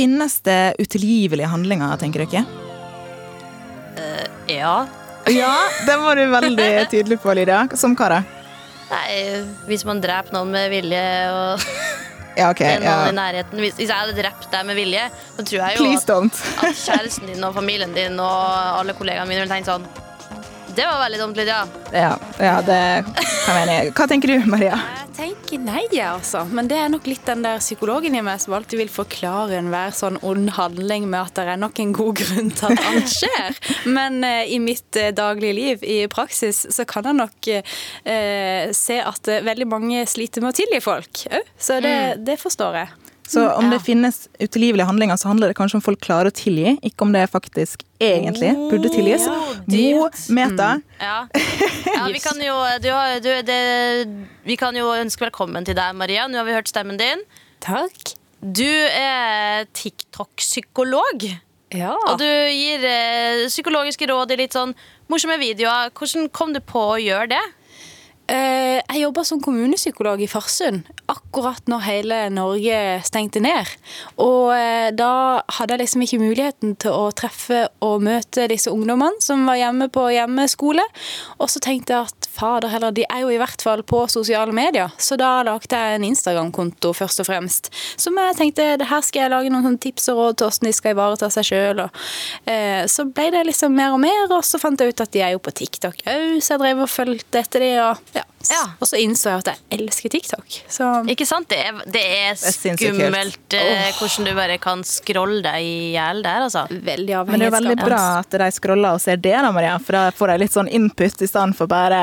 Finnes det utilgivelige handlinger, tenker dere? Ja. Ja, den var du veldig tydelig på, Lydia. Som hva da? Nei, hvis man dreper noen med vilje og Ja, okay, er Ja. noen i nærheten Hvis, hvis jeg hadde drept deg med vilje, så tror jeg jo at, at kjæresten din og familien din og alle kollegaene mine ville tenkt sånn Det var veldig dumt, Lydia. Ja, ja, det kan jeg enig i. Hva tenker du, Maria? Tenker nei, altså. Men det er nok litt den der psykologen i meg som alltid vil forklare enhver sånn ond handling med at det er nok en god grunn til at alt skjer. Men eh, i mitt eh, daglige liv, i praksis, så kan jeg nok eh, se at eh, veldig mange sliter med å tilgi folk òg. Så det, det forstår jeg. Så om det finnes utilgivelige handlinger, så handler det kanskje om folk klarer å tilgi, ikke om det faktisk egentlig burde tilgis. God meta. Ja, ja vi kan jo du, du, det, Vi kan jo ønske velkommen til deg, Maria. Nå har vi hørt stemmen din. Takk. Du er TikTok-psykolog. Ja. Og du gir eh, psykologiske råd i litt sånn morsomme videoer. Hvordan kom du på å gjøre det? Eh, jeg jobba som kommunepsykolog i Farsund akkurat når hele Norge stengte ned. Og eh, da hadde jeg liksom ikke muligheten til å treffe og møte disse ungdommene som var hjemme på hjemmeskole. Og så tenkte jeg at fader heller, de er jo i hvert fall på sosiale medier. Så da lagde jeg en Instagram-konto først og fremst. Som jeg tenkte det her skal jeg lage noen tips og råd til hvordan de skal ivareta seg sjøl. Eh, så ble det liksom mer og mer, og så fant jeg ut at de er jo på TikTok òg, så jeg drev og fulgte etter de, og ja. Ja. Og så innså jeg at jeg elsker TikTok. Så Ikke sant? Det er, det er skummelt det eh, hvordan du bare kan scrolle deg i hjel der, altså. veldig Men det er veldig bra at de scroller og ser det, da, Maria. For da får de litt sånn input i stedet for bare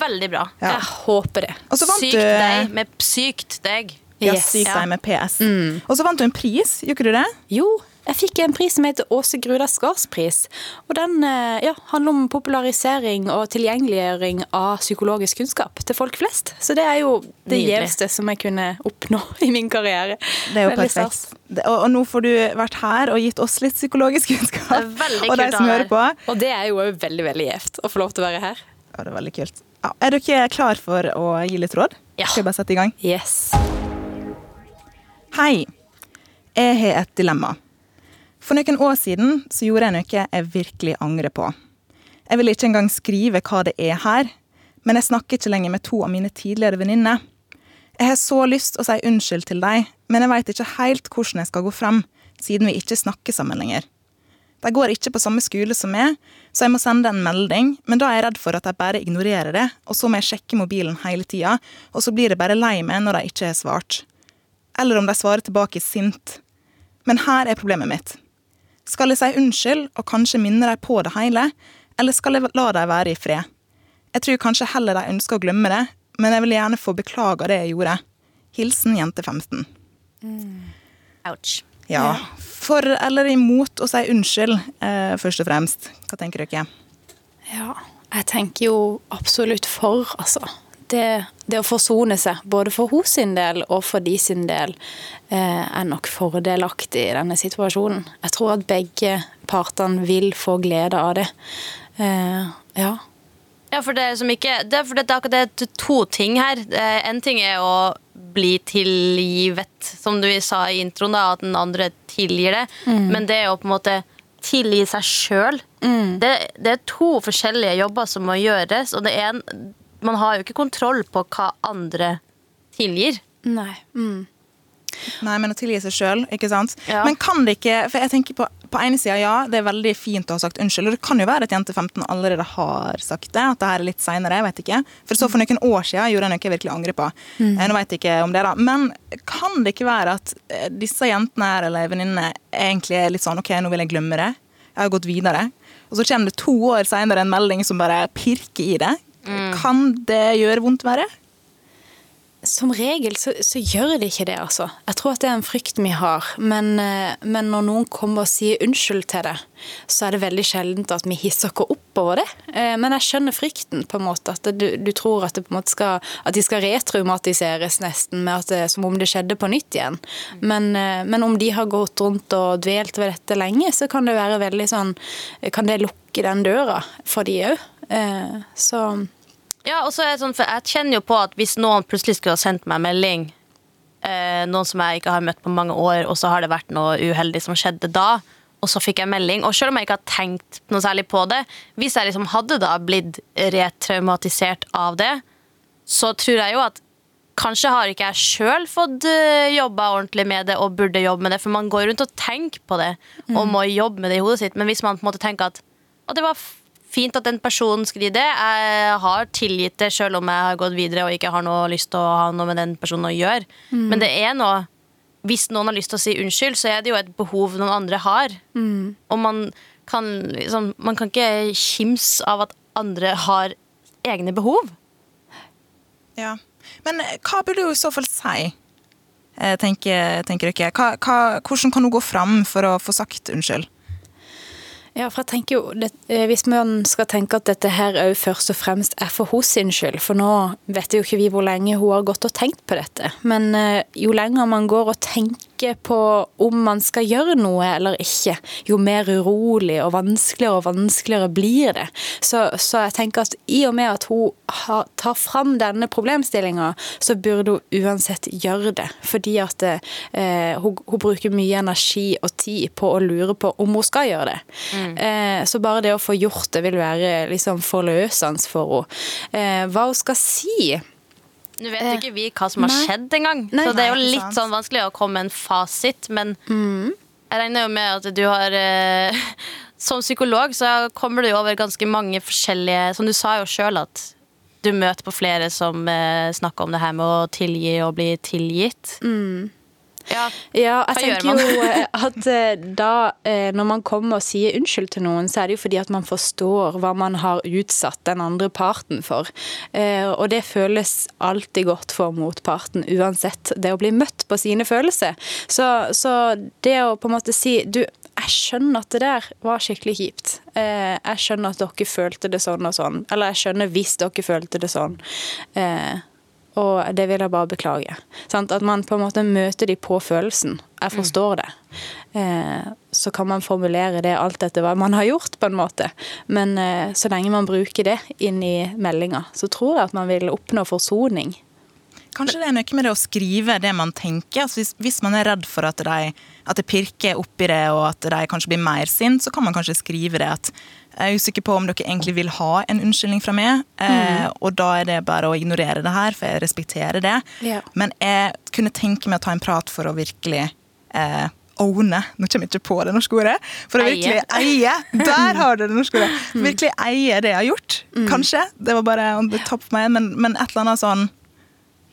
Veldig bra. Ja. Jeg håper det. Og så vant Sykt du deg med sykt deg. Ja, Yes. Ja. deg med PS. Og så vant du en pris, gjorde du det? Jo, jeg fikk en pris som heter Åse Grudas gårdspris. Og den eh, ja, handler om popularisering og tilgjengeliggjøring av psykologisk kunnskap til folk flest. Så det er jo det gjeveste som jeg kunne oppnå i min karriere. Det er jo Veldig perfekt. Det, og, og nå får du vært her og gitt oss litt psykologisk kunnskap. Og de som hører på. Og det er jo veldig, veldig gjevt å få lov til å være her. Ja, det er veldig kult. Ja, er dere klar for å gi litt råd? Ja. Skal jeg bare sette i gang? Yes. Hei. Jeg har et dilemma. For noen år siden så gjorde jeg noe jeg virkelig angrer på. Jeg vil ikke engang skrive hva det er her, men jeg snakker ikke lenger med to av mine tidligere venninner. Jeg har så lyst å si unnskyld til dem, men jeg veit ikke helt hvordan jeg skal gå frem, siden vi ikke snakker sammen lenger. De går ikke på samme skole som meg, så jeg må sende en melding, men da er jeg redd for at de bare ignorerer det, og så må jeg sjekke mobilen hele tida, og så blir jeg bare lei meg når de ikke har svart. Eller om de svarer tilbake sint. Men her er problemet mitt. Skal jeg si unnskyld og kanskje minne dem på det hele, eller skal jeg la dem være i fred? Jeg tror kanskje heller de ønsker å glemme det, men jeg vil gjerne få beklaga det jeg gjorde. Hilsen jente 15. Ouch. Ja. For eller imot å si unnskyld, eh, først og fremst. Hva tenker dere? Ja, jeg tenker jo absolutt for, altså. Det, det å forsone seg, både for hos sin del og for de sin del, eh, er nok fordelaktig i denne situasjonen. Jeg tror at begge partene vil få glede av det. Eh, ja. Ja, for det er, som ikke, det er, for det er akkurat det er to ting her. Eh, En ting er å bli tilgivet, som du sa i introen, da, at den andre tilgir det. Men det er å på en måte tilgi seg sjøl, det, det er to forskjellige jobber som må gjøres. Og det er en, man har jo ikke kontroll på hva andre tilgir. Nei. Mm. Nei, men å tilgi seg sjøl, ikke sant. Ja. Men kan det ikke For jeg tenker på på ene sida, ja, det er veldig fint å ha sagt unnskyld. Og det kan jo være at jente 15 allerede har sagt det. At det her er litt seinere. Jeg vet ikke. For så for noen år siden gjorde jeg noe jeg virkelig angrer på. Mm. Nå vet jeg ikke om det, da. Men kan det ikke være at eh, disse jentene her, eller venninnene egentlig er litt sånn OK, nå vil jeg glemme det. Jeg har gått videre. Og så kommer det to år seinere en melding som bare pirker i det. Kan det gjøre vondt verre? som regel så, så, gjør det ikke det, altså. Jeg tror at det er en frykt vi har. Men, eh, men, når noen kommer og sier unnskyld til det, så er det veldig sjeldent at vi hisser oss opp over det. Eh, men jeg skjønner frykten, på en måte. At du, du tror at, skal, at, de skal retraumatiseres nesten, med at det, som om det skjedde på nytt igjen. Men, eh, men, om de har gått rundt og dvelt ved dette lenge, så kan det være veldig sånn Kan det lukke den døra for de òg? Så ja, og så er det sånn, for Jeg kjenner jo på at hvis noen plutselig skulle ha sendt meg melding, eh, noen som jeg ikke har møtt på mange år, og så har det vært noe uheldig som skjedde da, og så fikk jeg melding, og selv om jeg ikke har tenkt noe særlig på det, hvis jeg liksom hadde da blitt retraumatisert av det, så tror jeg jo at kanskje har ikke jeg sjøl fått eh, jobba ordentlig med det og burde jobbe med det, for man går rundt og tenker på det og må jobbe med det i hodet sitt, men hvis man på en måte tenker at det var fint at den personen skriver det. Jeg har tilgitt det selv om jeg har gått videre og ikke har noe lyst til å ha noe med den personen å gjøre. Mm. Men det er noe Hvis noen har lyst til å si unnskyld, så er det jo et behov noen andre har. Mm. Og man kan, liksom, man kan ikke kimse av at andre har egne behov. Ja. Men hva burde du i så fall si? Eh, tenker, tenker dere. Hva, hva, hvordan kan hun gå fram for å få sagt unnskyld? Ja, for jeg tenker jo, det, eh, Hvis man skal tenke at dette her òg først og fremst er for hos sin skyld, for nå vet jo ikke vi hvor lenge hun har gått og tenkt på dette, men eh, jo lenger man går og tenker på om man skal gjøre noe eller ikke, jo mer urolig og vanskeligere og vanskeligere blir det. Så, så jeg tenker at i og med at hun har, tar fram denne problemstillinga, så burde hun uansett gjøre det. Fordi at eh, hun, hun bruker mye energi og tid på å lure på om hun skal gjøre det. Mm. Eh, så bare det å få gjort det vil være liksom forløsende for henne. Eh, hva hun skal si nå vet jo ikke vi hva som har skjedd engang, så det er jo litt sånn vanskelig å komme med en fasit. Men mm. jeg regner jo med at du har eh, Som psykolog så kommer du over ganske mange forskjellige Som du sa jo sjøl, at du møter på flere som eh, snakker om det her med å tilgi og bli tilgitt. Mm. Ja, ja jeg tenker jo eh, at eh, da eh, når man kommer og sier unnskyld til noen, så er det jo fordi at man forstår hva man har utsatt den andre parten for. Og det føles alltid godt for motparten, uansett det å bli møtt på sine følelser. Så, så det å på en måte si du, jeg skjønner at det der var skikkelig kjipt. Jeg skjønner at dere følte det sånn og sånn. Eller jeg skjønner hvis dere følte det sånn. Og det vil jeg bare beklage. Sant? At man på en måte møter de på følelsen. Jeg forstår det. Eh, så kan man formulere det alt etter hva man har gjort, på en måte. Men eh, så lenge man bruker det inn i meldinga, så tror jeg at man vil oppnå forsoning. Kanskje det er noe med det å skrive det man tenker. Altså hvis, hvis, man er redd for at, de, at det pirker oppi det, og at de kanskje blir mer sint, så kan man kanskje skrive det at jeg er usikker på om dere egentlig vil ha en unnskyldning fra meg. Eh, mm. og da er det bare å ignorere det her, for jeg respekterer det. Ja. Men jeg kunne tenke meg å ta en prat for å virkelig eh, owne Nå kommer jeg ikke på det norske ordet. For å virkelig eie. Der har du det norske ordet. Mm. virkelig eie det jeg har gjort. Mm. Kanskje. Det var bare on the top of my men, men et eller annet sånn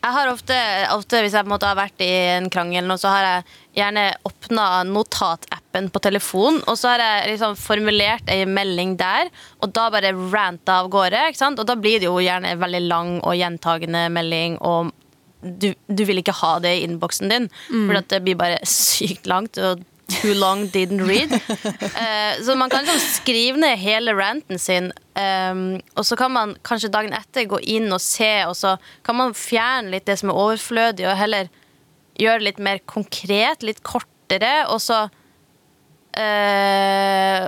jeg har ofte, ofte, Hvis jeg på en måte har vært i en krangel, så har jeg gjerne åpna notatappen på telefonen, og så har jeg liksom formulert ei melding der, og da bare ranta av gårde. ikke sant? Og da blir det jo gjerne en veldig lang og gjentagende melding, og du, du vil ikke ha det i innboksen din, mm. for det blir bare sykt langt. og Too long didn't read. Uh, så man kan liksom skrive ned hele ranten sin, um, og så kan man kanskje dagen etter gå inn og se, og så kan man fjerne litt det som er overflødig, og heller gjøre det litt mer konkret, litt kortere, og så uh,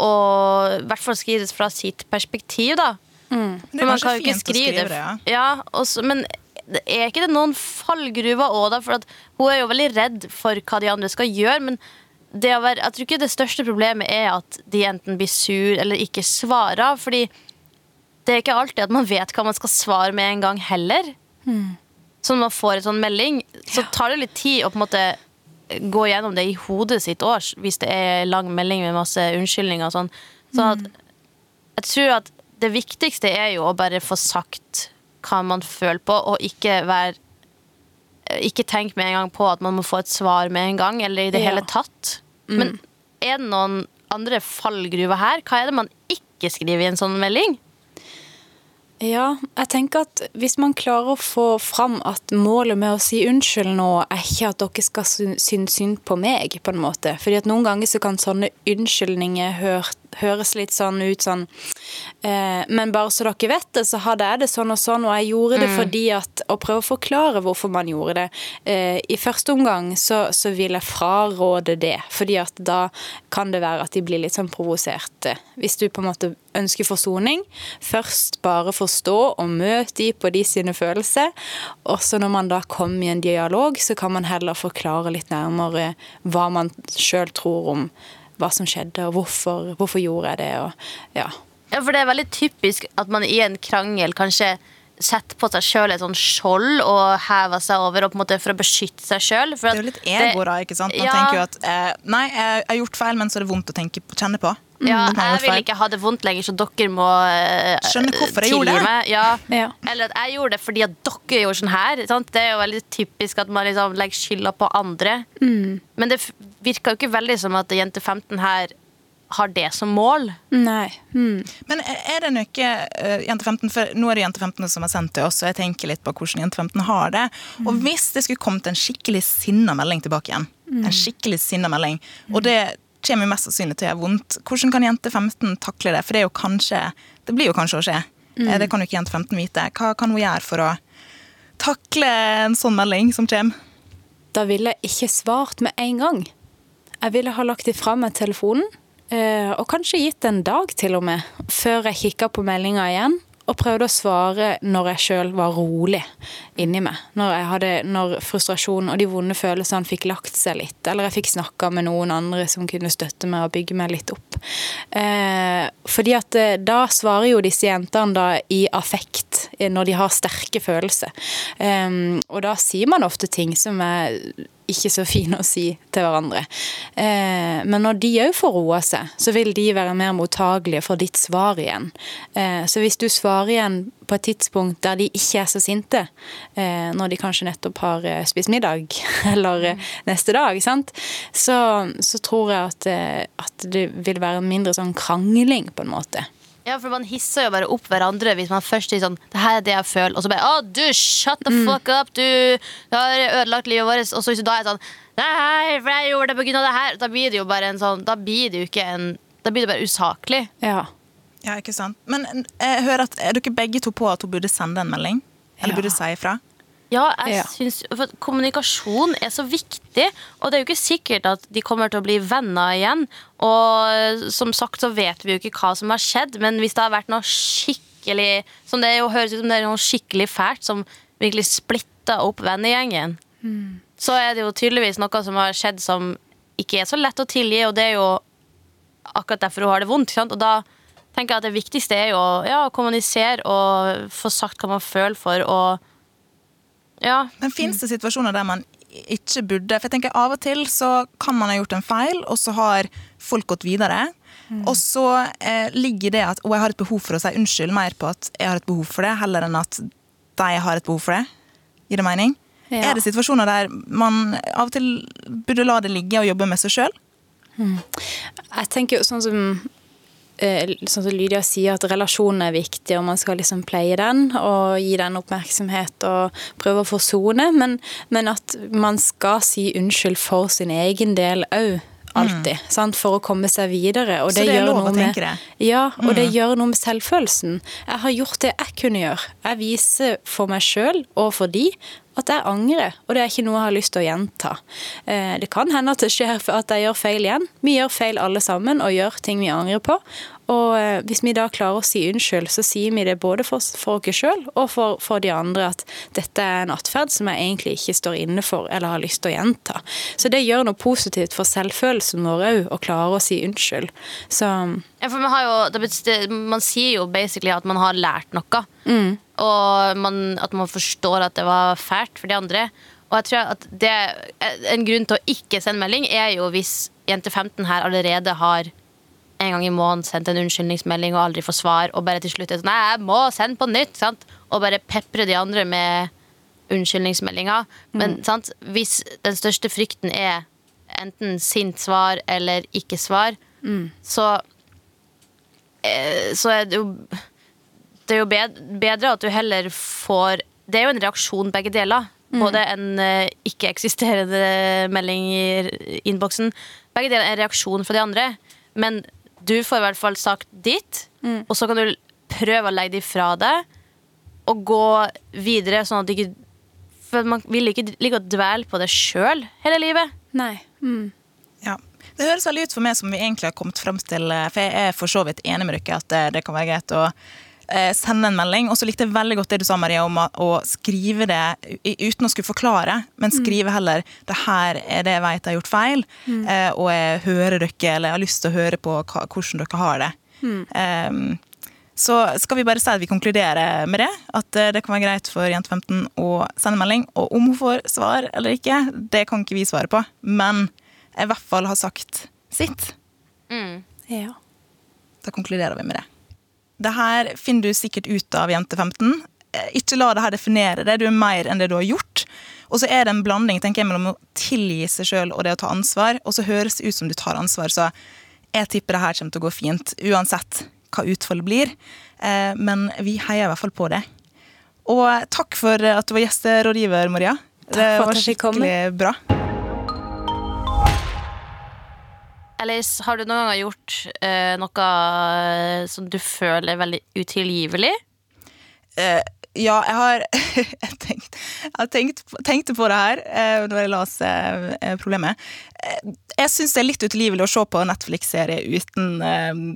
Og i hvert fall skrive det fra sitt perspektiv, da. Mm. Det er man kan jo ikke skrive det. Ja. ja også, men er ikke det noen fallgruver òg, da? For hun er jo veldig redd for hva de andre skal gjøre. men være, jeg tror ikke det største problemet er at de enten blir sur eller ikke svarer. fordi det er ikke alltid at man vet hva man skal svare med en gang heller. Mm. Så når man får en sånn melding, så tar det litt tid å på en måte gå gjennom det i hodet sitt års, hvis det er lang melding med masse unnskyldninger og sånn. Så at, jeg tror at det viktigste er jo å bare få sagt hva man føler på, og ikke være ikke tenk med en gang på at man må få et svar med en gang, eller i det ja. hele tatt. Mm. Men er det noen andre fallgruver her? Hva er det man ikke skriver i en sånn melding? Ja, jeg tenker at hvis man klarer å få fram at målet med å si unnskyld nå, er ikke at dere skal sy- synes synd på meg, på en måte. Fordi at noen ganger så kan sånne unnskyldninger høres litt sånn ut sånn Men bare så dere vet det, så hadde jeg det sånn og sånn, og jeg gjorde det fordi at Å prøve å forklare hvorfor man gjorde det. Eh, I første omgang så, så vil jeg fraråde det, fordi at da kan det være at de blir litt sånn provoserte. Hvis du på en måte ønsker forsoning, først bare forstå og møte de på de sine følelser, og så når man da kommer i en dialog, så kan man heller forklare litt nærmere hva man sjøl tror om hva som skjedde, og hvorfor, hvorfor gjorde jeg det, og ja. Ja, for det er veldig typisk at man i en krangel kanskje setter på seg sjøl et sånn skjold og hever seg over og på en måte for å beskytte seg sjøl. Det er jo litt ego, da. ikke sant? Man Ja. tenker jo at eh, Nei, jeg har gjort feil, men så er det vondt å tenke kjenne på. Ja, man har jeg vil ikke ha det vondt lenger, så dere må eh, Skjønne hvorfor jeg gjorde det. meg. Ja. Ja. Eller at jeg gjorde det fordi at dere gjorde sånn her. Sant? Det er jo veldig typisk at man liksom legger skylda på andre. Men det virka virker jo ikke veldig som at jente 15 her har det som mål. Nei. Mm. Men er det noe eh, Jente 15, for Nå er det Jente 15 som har sendt til oss, og jeg tenker litt på hvordan Jente 15 har det. Og hvis det skulle kommet en skikkelig sinna melding tilbake igjen, en skikkelig sinna melding, og det kommer mest sannsynlig til å gjøre vondt, hvordan kan Jente 15 takle det? For det er jo kanskje Det blir jo kanskje å skje. Eh, Det kan jo ikke Jente 15 vite. Hva kan hun gjøre for å takle en sånn melding som kommer? Da ville jeg ikke svart med en gang. Jeg ville ha lagt ifra meg telefonen, og kanskje gitt en dag til og med, før jeg kikka på meldinga igjen. Og prøvde å svare når jeg sjøl var rolig inni meg. Når, når frustrasjonen og de vonde følelsene fikk lagt seg litt. Eller jeg fikk snakka med noen andre som kunne støtte meg og bygge meg litt opp. Eh, fordi at eh, da svarer jo disse jentene da i affekt, eh, når de har sterke følelser. Eh, og da sier man ofte ting som er ikke så fine å si til hverandre. Eh, men når de òg får roa seg, så vil de være mer mottagelige for ditt svar igjen. Eh, så hvis du svarer igjen på et tidspunkt der de ikke er så sinte, eh, når de kanskje nettopp har eh, spist middag, eller eh, neste dag, sant? Så, så tror jeg at, eh, at det vil være mindre sånn krangling, på en måte. Ja, for Man hisser jo bare opp hverandre hvis man først sier sånn Det her er det jeg føler. Og så bare Å, du, shut the fuck up! Du, du har ødelagt livet vårt. Og så hvis du da er sånn Nei, for jeg gjorde det på grunn av det her. Da blir det jo bare en sånn Da blir det jo ikke en Da blir det bare usaklig. Ja. Ja, ikke sant? Men jeg hører at er dere begge to på at hun burde sende en melding? Eller Ja. burde si ifra? Ja, jeg Ja. synes, for Kommunikasjon er så viktig, og det er jo ikke sikkert at de kommer til å bli venner igjen. Og som sagt så vet vi jo ikke hva som har skjedd, men hvis det har vært noe skikkelig Som det jo høres ut som det er noe skikkelig fælt, som virkelig splitta opp vennegjengen, så er det jo tydeligvis noe som har skjedd som ikke er så lett å tilgi, og det er jo akkurat derfor hun har det vondt. Og da tenker jeg at det viktigste er jo å kommunisere og få sagt hva man føler for, og ja, Men fins det situasjoner der man ikke burde For jeg tenker Av og til så kan man ha gjort en feil, og så har folk gått videre. Og så eh, ligger det at og jeg har et behov for å si unnskyld mer på at jeg har et behov for det, heller enn at de har et behov for det. Gir det mening? Ja. Er det situasjoner der man av og til burde la det ligge og jobbe med seg sjøl? Jeg tenker jo sånn som Sånn som Lydia sier, at relasjonen er viktig, og man skal liksom pleie den og gi den oppmerksomhet og prøve å forsone, men, men at man skal si unnskyld for sin egen del òg. Alltid, sant? For å komme seg videre. Og det, Så det er lov å tenke det? Mm. Ja, og det gjør noe med selvfølelsen. Jeg har gjort det jeg kunne gjøre. Jeg viser for meg sjøl og for de at jeg angrer, og det er ikke noe jeg har lyst til å gjenta. Eh, Det kan hende at det skjer at jeg gjør feil igjen. Vi gjør feil alle sammen og gjør ting vi angrer på. Og eh, hvis vi da klarer å si unnskyld, så sier vi det både for, for oss sjøl og for, for de andre at dette er en atferd som jeg egentlig ikke står inne for eller har lyst til å gjenta. Så det gjør noe positivt for selvfølelsen vår òg, å klare å si unnskyld. Så Ja, for man, har jo, det man sier jo basically at man har lært noe. Og man, at man forstår at det var fælt for de andre. Og jeg tror at det, En grunn til å ikke sende melding er jo hvis jente 15 her allerede har en gang i måneden sendt en unnskyldningsmelding og aldri får svar, og bare til slutt er sånn Nei, jeg må sende på nytt! Sant? Og bare pepre de andre med unnskyldningsmeldinger. Men sant? hvis den største frykten er enten sint svar eller ikke svar, så eh, så er det jo det er jo bedre at du heller får Det er jo en reaksjon, begge deler. Både en eh, ikke-eksisterende melding i innboksen. Begge deler er en reaksjon fra de andre. Men du får i hvert fall sagt ditt, og så kan du prøve å legge det fra deg og gå videre, sånn at du ikke For man vil ikke ligge og dvele på det sjøl hele livet. Nei. Mm. Ja. Det høres veldig ut for meg som vi egentlig har kommet frem til, eh, for jeg er for så vidt enig med dere at det, det kan være greit å eh, sende en melding. Og så likte jeg veldig godt det du sa, Maria, om å, å skrive det uten å skulle forklare, men skrive heller 'det her er det jeg vet jeg har gjort feil', eh, og jeg hører dere, eller jeg har lyst til å høre på hva, hvordan dere har det. Um, så skal vi bare si at vi konkluderer med det. At eh, det kan være greit for jente 15 å sende melding. Og om hun får svar eller ikke, det kan ikke vi svare på. Men jeg i hvert fall har sagt sitt. Ja. Da konkluderer vi med det. Det her finner du sikkert ut av jente 15. Eh, Ikke la det her definere deg. Du er mer enn det du har gjort. Og så er det en blanding tenker jeg, mellom å tilgi seg sjøl og det å ta ansvar. Og så høres det ut som du tar ansvar, så jeg tipper det her kommer til å gå fint. Uansett hva utfallet blir. Eh, Men vi heier i hvert fall på det. Og takk for at du var gjesterådgiver, Maria. Takk det for at var jeg fikk komme. skikkelig bra. Alice, har du noen gang gjort uh, noe eh, som du føler er veldig utilgivelig? Uh, ja, jeg har jeg tenkt, jeg har tenkt, tenkte på det her uh, når jeg leste uh, problemet. Jeg syns det er litt utilgivelig å se på Netflix-serie uten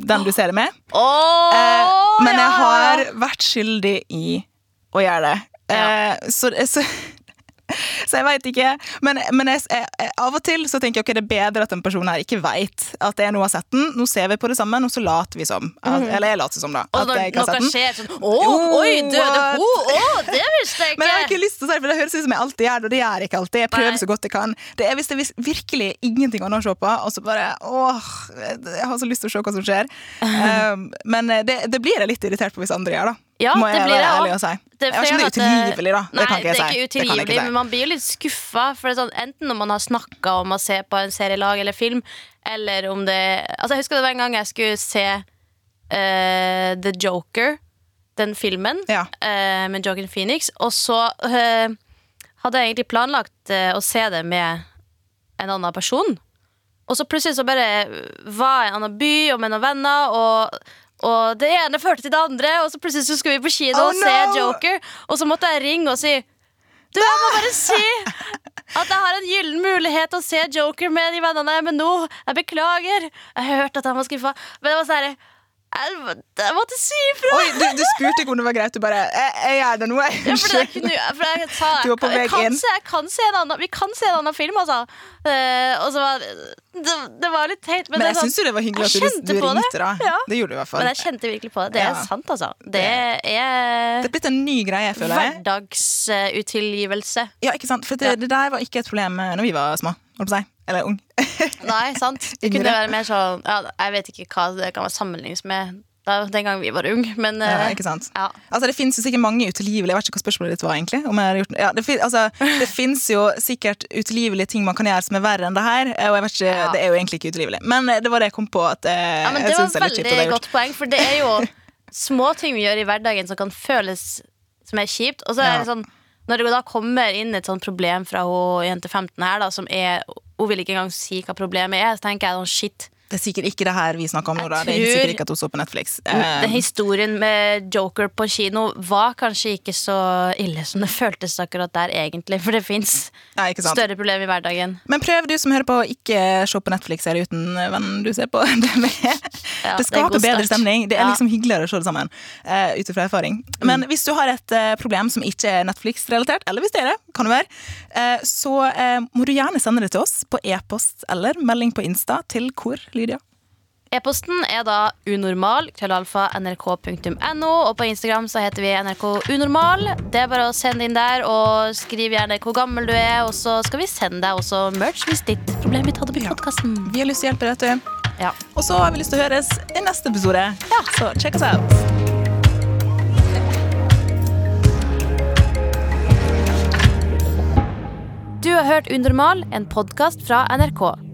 den du ser det med. Oh, men jeg har vært skyldig i å gjøre det. Ja. Så, så, så jeg veit ikke. Men, men jeg, jeg, av og til så tenker jeg ok, det er bedre at en person her ikke veit at jeg nå har sett den. Nå ser vi på det sammen, og så later vi som. At, Eller jeg later som, da. Og når noe skjer sånn Å, oi, døde ho! Å, det visste jeg ikke! Men jeg har ikke! ikke lyst til å si det, for det høres ut som jeg alltid gjør det, og det gjør jeg ikke alltid. Jeg prøver Nei. så godt jeg kan. Det er hvis det er virkelig ingenting annet å se på, og så bare åh, jeg har så lyst til å se hva som skjer. Um, men det, det blir jeg litt irritert på hvis andre gjør, da. Ja, Må det blir være ærlig og si. Det Jeg vet ikke om det er utilgivelig, da. Det kan ikke jeg det er ikke jeg utilgivelig, ikke si. men man blir jo litt skuffa. Sånn, enten når man har snakka om å se på en serielag eller film, eller om det Altså Jeg husker det var en gang jeg skulle se uh, The Joker, den filmen, Ja. uh, med Joker Phoenix, og så uh, hadde jeg egentlig planlagt å se det med en annen person. Og så plutselig så bare var jeg i en annen by og med noen venner, og, og det ene førte til det andre, og så plutselig så skulle vi på kino Oh, og se no! Joker, og så måtte jeg ringe og si Du, jeg må bare si at jeg har en gyllen mulighet til å se Joker med de vennene, men nå Jeg beklager. Jeg hørte at han var skuffa, men det var sånn jeg, jeg måtte si ifra! Oi, du, du spurte ikke om det var greit. Du bare Jeg, jeg gjør det nå, jeg. Ja, for jeg sa Du var på jeg, vei inn. se, kan se en annen, Vi kan se en annen film, altså. Uh, og så var det, det var litt teit. Men, Men jeg sånn- syns jo det var hyggelig at du, du ringte, da. Ja. Det gjorde du i hvert fall. Men jeg kjente virkelig på det. Det er Ja. sant, altså. Det er Det er blitt en ny greie, føler jeg. hverdagsuttilgivelse. Ja, ikke sant? For det, det der var ikke et problem når vi var små. Eller ung. Nei, sant? Det kunne være mer sånn ja, Jeg vet ikke hva det kan være sammenlignes med da, den gang vi var unge, men Ja, eh, ikke sant? ja. Altså, Det finnes jo sikkert mange utilgivelige Jeg vet ikke hva spørsmålet ditt var. egentlig om jeg har gjort, ja, det, fin, altså, det finnes jo sikkert utilgivelige ting man kan gjøre som er verre enn det her. Og jeg vet ikke, Ja. Det er jo egentlig ikke utilgivelig. Men eh, det var det jeg kom på. at eh, Ja, men Det var at veldig det godt poeng, for det er jo små ting vi gjør i hverdagen som kan føles som er kjipt. Og så er det sånn når det da kommer inn et sånt problem fra hun jente 15 her, da, som er Hun vil ikke engang si hva problemet er, så tenker jeg sånn shit. Det er sikkert ikke det her vi snakker om nå. da Det er sikkert ikke at hun så på Netflix. Eh, Den historien med Joker på kino var kanskje ikke så ille som det føltes akkurat der, egentlig. For det fins større problemer i hverdagen. Men prøv du som hører på å ikke se på Netflix-serie uten vennen du ser på. Det. Ja, det det er skaper bedre stemning. Det er liksom hyggeligere å se det sammen. Uh, ut ifra erfaring. Men hvis du har et eh, problem som ikke er Netflix-relatert, eller hvis det er det, kan det være, eh, så eh, må du gjerne sende det til oss på e-post eller melding på Insta til hvor, Lydia? E-posten er da unormal, krøllalfa, nrk.no, og på Instagram så heter vi NRK Unormal. Det er bare å sende inn der, og skriv gjerne hvor gammel du er, og så skal vi sende deg også merch hvis ditt problem blir tatt opp i podkasten. Vi har lyst til å hjelpe deg, vet. Ja. Og så har vi lyst til å høres i neste episode. Så check us out. Du har hørt Unormal, en podkast fra NRK.